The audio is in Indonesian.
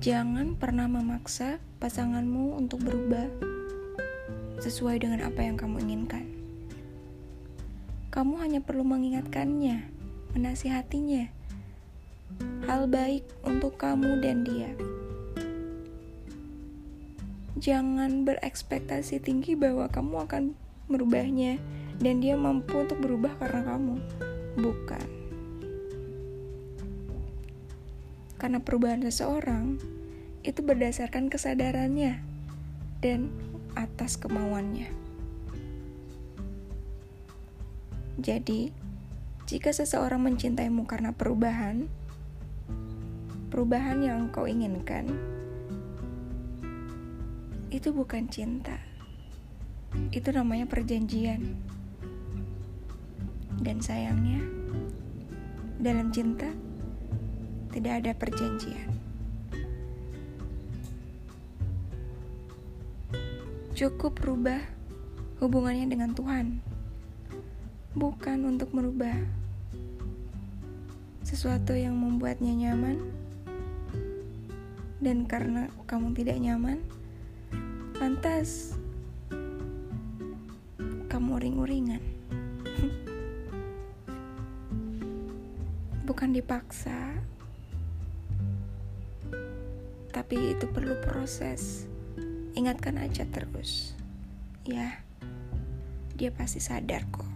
Jangan pernah memaksa pasanganmu untuk berubah sesuai dengan apa yang kamu inginkan. Kamu hanya perlu mengingatkannya, menasihatinya, hal baik untuk kamu dan dia. Jangan berekspektasi tinggi bahwa kamu akan merubahnya dan dia mampu untuk berubah karena kamu. Bukan. Karena perubahan seseorang itu berdasarkan kesadarannya dan atas kemauannya. Jadi, jika seseorang mencintaimu karena perubahan, perubahan yang kau inginkan, itu bukan cinta. Itu namanya perjanjian. Dan sayangnya, dalam cinta tidak ada perjanjian. Cukup rubah hubungannya dengan Tuhan, bukan untuk merubah sesuatu yang membuatnya nyaman, dan karena kamu tidak nyaman, lantas kamu ring-uringan. Bukan dipaksa, tapi itu perlu proses. Ingatkan aja terus, ya. Dia pasti sadar kok.